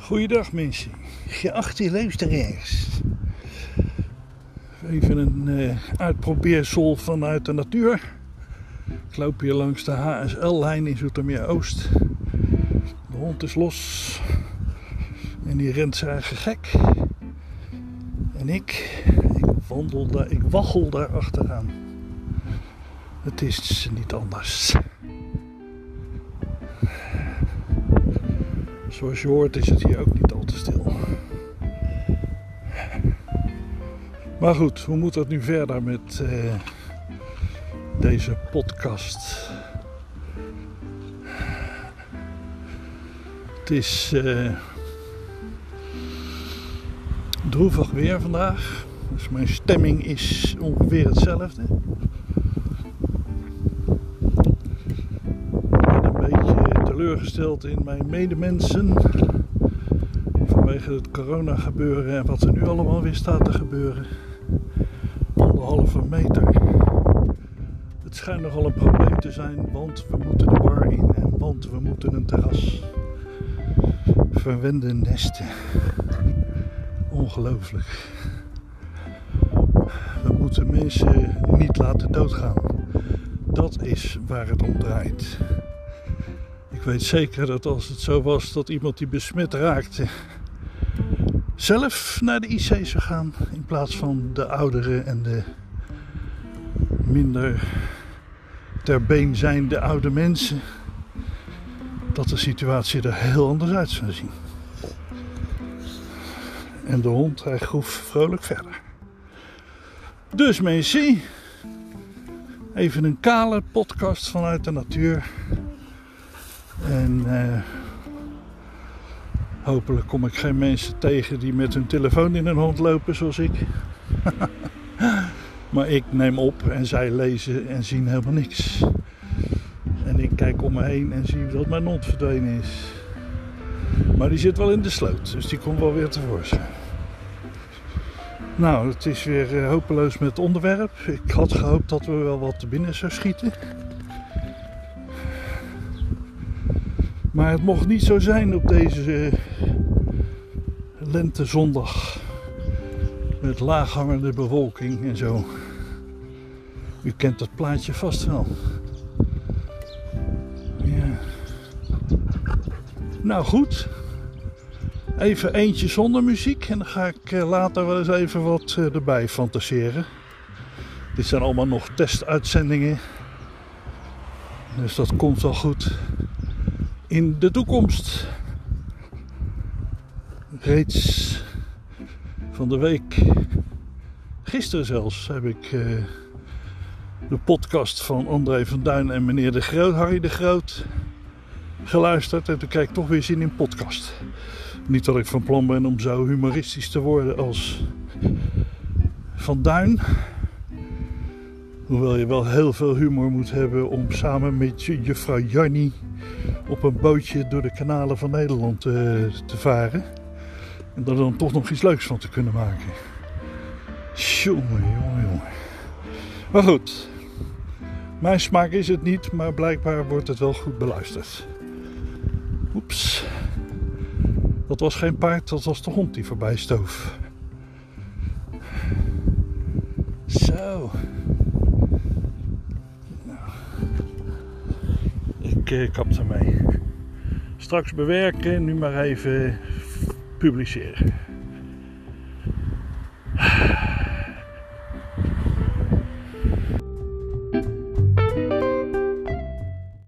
Goeiedag mensen, geachte luisteraars. Even een uh, uitprobeersel vanuit de natuur. Ik loop hier langs de HSL-lijn in Zoetermeer Oost. De hond is los en die rent zijn eigen gek. En ik, ik wandel daar, ik waggel daar achteraan. Het is niet anders. Zoals je hoort is het hier ook niet al te stil. Maar goed, hoe moet dat nu verder met uh, deze podcast? Het is uh, droevig weer vandaag. Dus mijn stemming is ongeveer hetzelfde. Teleurgesteld in mijn medemensen. Vanwege het corona gebeuren en wat er nu allemaal weer staat te gebeuren. Anderhalve meter. Het schijnt nogal een probleem te zijn, want we moeten de bar in en want we moeten een terras. Verwende nesten. Ongelooflijk. We moeten mensen niet laten doodgaan. Dat is waar het om draait. Ik weet zeker dat als het zo was dat iemand die besmet raakte zelf naar de IC zou gaan in plaats van de ouderen en de minder ter been zijnde oude mensen, dat de situatie er heel anders uit zou zien. En de hond, hij groef vrolijk verder. Dus mensen, even een kale podcast vanuit de natuur. En uh, hopelijk kom ik geen mensen tegen die met hun telefoon in hun hand lopen zoals ik. maar ik neem op en zij lezen en zien helemaal niks. En ik kijk om me heen en zie dat mijn hond verdwenen is. Maar die zit wel in de sloot, dus die komt wel weer tevoorschijn. Nou, het is weer uh, hopeloos met het onderwerp. Ik had gehoopt dat we wel wat binnen zou schieten. Maar het mocht niet zo zijn op deze lentezondag. Met laaghangende bewolking en zo. U kent dat plaatje vast wel. Ja. Nou goed. Even eentje zonder muziek. En dan ga ik eh, later wel eens even wat eh, erbij fantaseren. Dit zijn allemaal nog testuitzendingen. Dus dat komt wel goed in de toekomst. Reeds van de week, gisteren zelfs, heb ik uh, de podcast van André van Duin en meneer de Groot, Harry de Groot, geluisterd. En toen kijk ik toch weer zin in podcast. Niet dat ik van plan ben om zo humoristisch te worden als Van Duin. Hoewel je wel heel veel humor moet hebben om samen met juffrouw Jannie op een bootje door de kanalen van Nederland uh, te varen. En er dan toch nog iets leuks van te kunnen maken. Jongen, jongen, jongen. Maar goed, mijn smaak is het niet, maar blijkbaar wordt het wel goed beluisterd. Oeps. Dat was geen paard, dat was de hond die voorbij stoof. Zo. Kap ermee. Straks bewerken, nu maar even publiceren.